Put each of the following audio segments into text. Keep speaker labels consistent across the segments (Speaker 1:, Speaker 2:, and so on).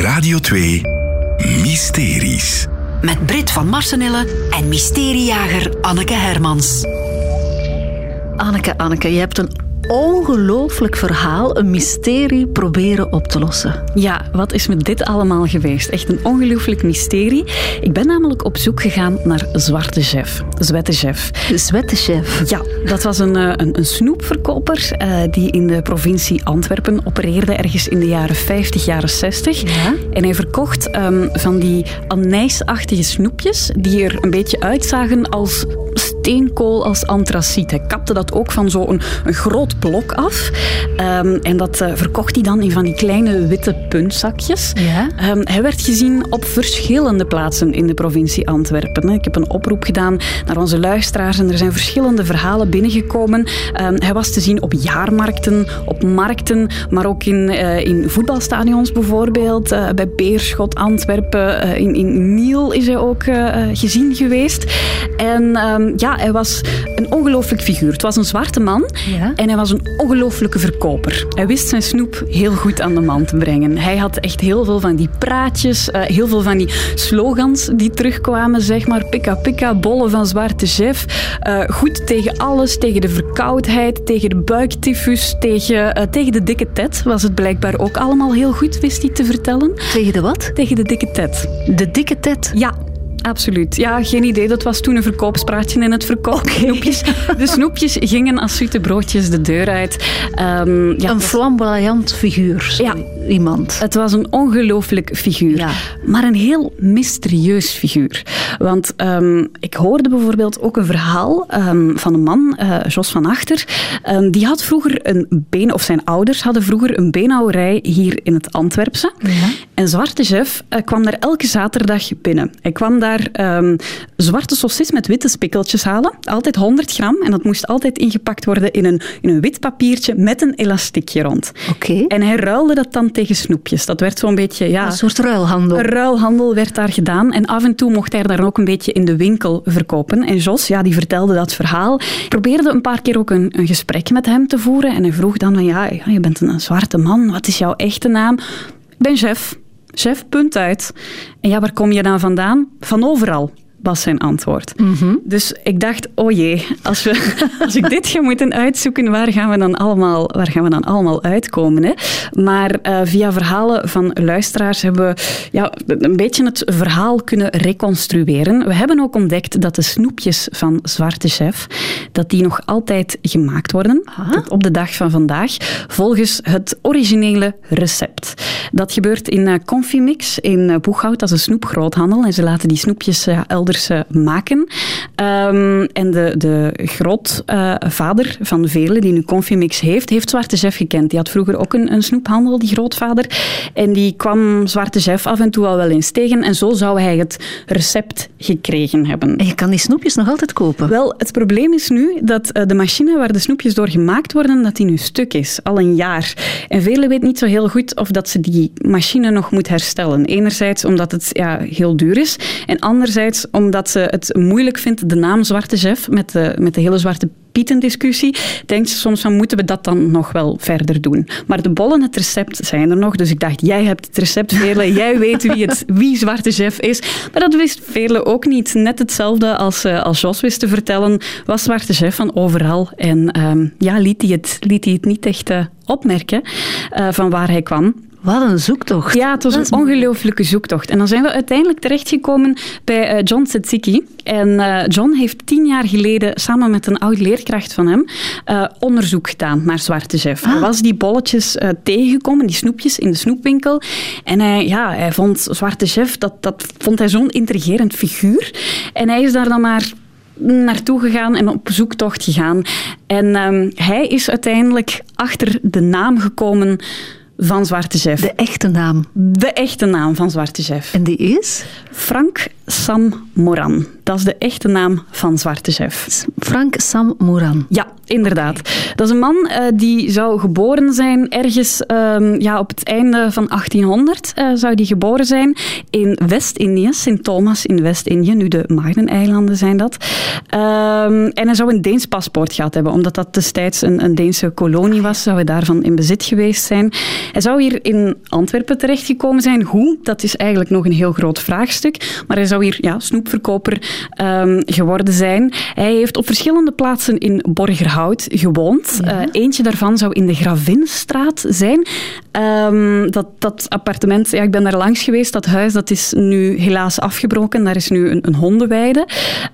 Speaker 1: Radio 2 Mysteries.
Speaker 2: Met Brit van Marsenille en mysteriejager Anneke Hermans.
Speaker 3: Anneke, Anneke, je hebt een ongelooflijk verhaal, een mysterie proberen op te lossen.
Speaker 4: Ja, wat is met dit allemaal geweest? Echt een ongelooflijk mysterie. Ik ben namelijk op zoek gegaan naar Zwarte Chef. Zwette Chef.
Speaker 3: Zwette Chef?
Speaker 4: Ja, dat was een, eh, een, een snoepverkoper uh, die in de provincie Antwerpen opereerde ergens in de jaren 50, jaren 60.
Speaker 3: Ja?
Speaker 4: En hij verkocht um, van die anijsachtige snoepjes die er een beetje uitzagen als steenkool, als antraciet. Hij kapte dat ook van zo'n een, groot blok af. Um, en dat uh, verkocht hij dan in van die kleine witte puntzakjes.
Speaker 3: Ja?
Speaker 4: Um, hij werd gezien op verschillende plaatsen in de provincie Antwerpen. Ik heb een oproep gedaan naar onze luisteraars en er zijn verschillende verhalen binnengekomen. Um, hij was te zien op jaarmarkten, op markten, maar ook in, uh, in voetbalstadions bijvoorbeeld. Uh, bij Beerschot, Antwerpen, in, in Niel is hij ook gezien geweest. En ja, hij was een ongelooflijk figuur. Het was een zwarte man
Speaker 3: ja?
Speaker 4: en hij was een ongelooflijke verkoper. Hij wist zijn snoep heel goed aan de man te brengen. Hij had echt heel veel van die praatjes, uh, heel veel van die slogans die terugkwamen, zeg maar. Pika pika, bollen van zwarte chef. Uh, goed tegen alles, tegen de verkoudheid, tegen de buiktyfus, tegen, uh, tegen de dikke tet was het blijkbaar ook allemaal heel goed, wist hij te vertellen.
Speaker 3: Tegen de wat?
Speaker 4: Tegen de dikke tet.
Speaker 3: De dikke tet?
Speaker 4: Ja, Absoluut. Ja, geen idee. Dat was toen een verkoopspraatje in het verkoop. Snoepjes. De snoepjes gingen als zoete broodjes de deur uit. Um,
Speaker 3: ja, een flamboyant figuur.
Speaker 4: Ja.
Speaker 3: Iemand.
Speaker 4: Het was een ongelooflijk figuur.
Speaker 3: Ja.
Speaker 4: Maar een heel mysterieus figuur. Want um, ik hoorde bijvoorbeeld ook een verhaal um, van een man, uh, Jos van Achter. die had vroeger een been, of zijn ouders hadden vroeger een beenhouwerij hier in het Antwerpse.
Speaker 3: Ja.
Speaker 4: En Zwarte Chef uh, kwam daar elke zaterdag binnen. Hij kwam daar um, zwarte saucis met witte spikkeltjes halen. Altijd 100 gram. En dat moest altijd ingepakt worden in een, in een wit papiertje met een elastiekje rond.
Speaker 3: Oké. Okay.
Speaker 4: En hij ruilde dat dan tegen snoepjes. Dat werd zo'n beetje... Ja,
Speaker 3: een soort ruilhandel.
Speaker 4: Een ruilhandel werd daar gedaan. En af en toe mocht hij daar ook een beetje in de winkel verkopen. En Jos, ja, die vertelde dat verhaal. Ik probeerde een paar keer ook een, een gesprek met hem te voeren. En hij vroeg dan van, ja, ja je bent een, een zwarte man. Wat is jouw echte naam? Ik ben chef. Chef, punt uit. En ja, waar kom je dan vandaan? Van overal was zijn antwoord.
Speaker 3: Mm -hmm.
Speaker 4: Dus ik dacht, oh jee, als, we, als ik dit ga moeten uitzoeken, waar gaan we dan allemaal, waar gaan we dan allemaal uitkomen? Hè? Maar uh, via verhalen van luisteraars hebben we ja, een beetje het verhaal kunnen reconstrueren. We hebben ook ontdekt dat de snoepjes van Zwarte Chef, dat die nog altijd gemaakt worden,
Speaker 3: Aha.
Speaker 4: op de dag van vandaag, volgens het originele recept. Dat gebeurt in uh, Confimix in uh, Boeghout, dat is een snoepgroothandel. En ze laten die snoepjes uh, elders maken. Um, en de, de grootvader van velen die nu Confimix heeft, heeft Zwarte Chef gekend. Die had vroeger ook een, een snoephandel, die grootvader. En die kwam Zwarte Chef af en toe al wel eens tegen. En zo zou hij het recept gekregen hebben.
Speaker 3: En je kan die snoepjes nog altijd kopen?
Speaker 4: Wel, het probleem is nu dat de machine waar de snoepjes door gemaakt worden, dat die nu stuk is. Al een jaar. En velen weten niet zo heel goed of dat ze die machine nog moet herstellen. Enerzijds omdat het ja, heel duur is. En anderzijds omdat ze het moeilijk vindt, de naam Zwarte Chef, met de, met de hele Zwarte Pieten-discussie, denkt ze soms van, moeten we dat dan nog wel verder doen? Maar de bollen, het recept, zijn er nog. Dus ik dacht, jij hebt het recept, Veerle. jij weet wie, het, wie Zwarte Chef is. Maar dat wist Veerle ook niet. Net hetzelfde als, uh, als Jos wist te vertellen, was Zwarte Chef van overal. En um, ja, liet hij het, liet hij het niet echt uh, opmerken uh, van waar hij kwam.
Speaker 3: Wat een zoektocht.
Speaker 4: Ja, het was een ongelooflijke zoektocht. En dan zijn we uiteindelijk terechtgekomen bij uh, John Tsatsiki. En uh, John heeft tien jaar geleden samen met een oud leerkracht van hem uh, onderzoek gedaan naar Zwarte Chef.
Speaker 3: Ah.
Speaker 4: Hij was die bolletjes tegengekomen, die snoepjes, in de snoepwinkel. En hij, ja, hij vond Zwarte Chef, dat, dat vond hij zo'n intrigerend figuur. En hij is daar dan maar naartoe gegaan en op zoektocht gegaan. En um, hij is uiteindelijk achter de naam gekomen van Zwarte Chef.
Speaker 3: De echte naam?
Speaker 4: De echte naam van Zwarte Chef.
Speaker 3: En die is?
Speaker 4: Frank Sam Moran. Dat is de echte naam van Zwarte Chef.
Speaker 3: Frank Sam Moran.
Speaker 4: Ja, inderdaad. Dat is een man uh, die zou geboren zijn ergens um, ja, op het einde van 1800. Uh, zou die geboren zijn in West-Indië, Sint Thomas in West-Indië. Nu de Maagdeneilanden zijn dat. Um, en hij zou een Deens paspoort gehad hebben, omdat dat destijds een, een Deense kolonie was. Zou hij daarvan in bezit geweest zijn. Hij zou hier in Antwerpen terechtgekomen zijn. Hoe? Dat is eigenlijk nog een heel groot vraagstuk. Maar hij zou hier ja, snoepverkoper um, geworden zijn. Hij heeft op verschillende plaatsen in Borgerhout gewoond. Ja. Uh, eentje daarvan zou in de Gravinstraat zijn. Um, dat, dat appartement, ja, ik ben daar langs geweest. Dat huis dat is nu helaas afgebroken. Daar is nu een, een hondenweide.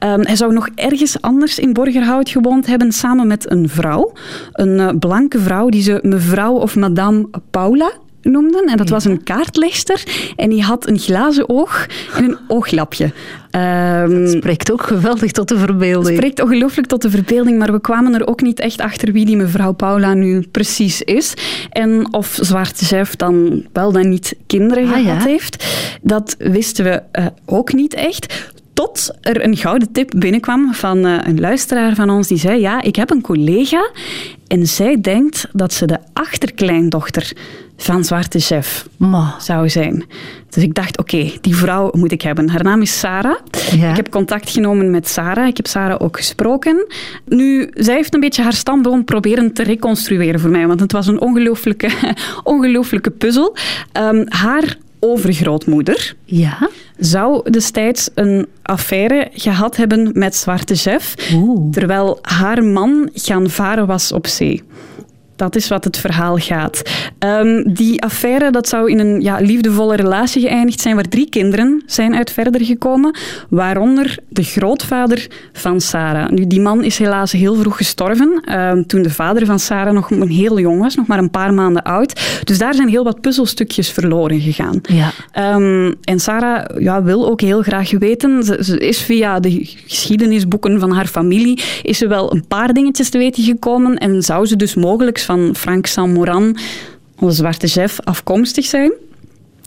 Speaker 4: Um, hij zou nog ergens anders in Borgerhout gewoond hebben, samen met een vrouw. Een uh, blanke vrouw die ze mevrouw of madame Paula noemden. En dat was een kaartlegster. En die had een glazen oog en een ooglapje.
Speaker 3: Um, dat spreekt ook geweldig tot de verbeelding.
Speaker 4: spreekt ongelooflijk tot de verbeelding, maar we kwamen er ook niet echt achter wie die mevrouw Paula nu precies is. En of Zwarte Chef dan wel dan niet kinderen ah, gehad ja? heeft. Dat wisten we uh, ook niet echt. Tot er een gouden tip binnenkwam van uh, een luisteraar van ons die zei: Ja, ik heb een collega en zij denkt dat ze de achterkleindochter van Zwarte Chef Ma. zou zijn. Dus ik dacht, oké, okay, die vrouw moet ik hebben. Haar naam is Sarah. Ja. Ik heb contact genomen met Sarah. Ik heb Sarah ook gesproken. Nu, zij heeft een beetje haar stamboom proberen te reconstrueren voor mij, want het was een ongelooflijke, ongelooflijke puzzel. Um, haar overgrootmoeder
Speaker 3: ja?
Speaker 4: zou destijds een affaire gehad hebben met Zwarte Chef, Oeh. terwijl haar man gaan varen was op zee. Dat is wat het verhaal gaat. Um, die affaire dat zou in een ja, liefdevolle relatie geëindigd zijn, waar drie kinderen zijn uit verder gekomen, waaronder de grootvader van Sarah. Nu, die man is helaas heel vroeg gestorven, um, toen de vader van Sarah nog heel jong was, nog maar een paar maanden oud. Dus daar zijn heel wat puzzelstukjes verloren gegaan.
Speaker 3: Ja.
Speaker 4: Um, en Sarah ja, wil ook heel graag weten, ze, ze is via de geschiedenisboeken van haar familie, is ze wel een paar dingetjes te weten gekomen en zou ze dus mogelijk van Frank Samoran, onze zwarte chef, afkomstig zijn.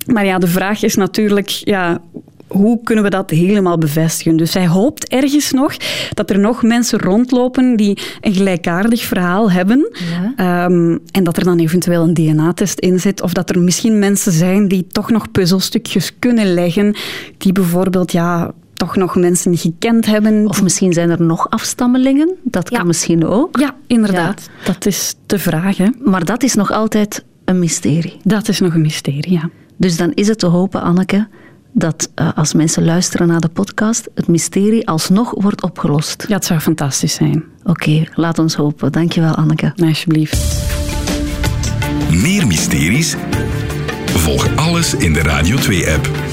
Speaker 4: Maar ja, de vraag is natuurlijk, ja, hoe kunnen we dat helemaal bevestigen? Dus hij hoopt ergens nog dat er nog mensen rondlopen die een gelijkaardig verhaal hebben. Ja. Um, en dat er dan eventueel een DNA-test in zit. Of dat er misschien mensen zijn die toch nog puzzelstukjes kunnen leggen. Die bijvoorbeeld ja, toch nog mensen gekend hebben.
Speaker 3: Of misschien zijn er nog afstammelingen. Dat kan misschien ook.
Speaker 4: Ja, inderdaad. Ja. Dat is de vraag. Hè.
Speaker 3: Maar dat is nog altijd een mysterie.
Speaker 4: Dat is nog een mysterie, ja.
Speaker 3: Dus dan is het te hopen, Anneke, dat uh, als mensen luisteren naar de podcast, het mysterie alsnog wordt opgelost.
Speaker 4: Ja, het zou fantastisch zijn.
Speaker 3: Oké, okay, laat ons hopen. Dankjewel, Anneke.
Speaker 4: Alsjeblieft.
Speaker 1: Meer mysteries? Volg alles in de Radio 2-app.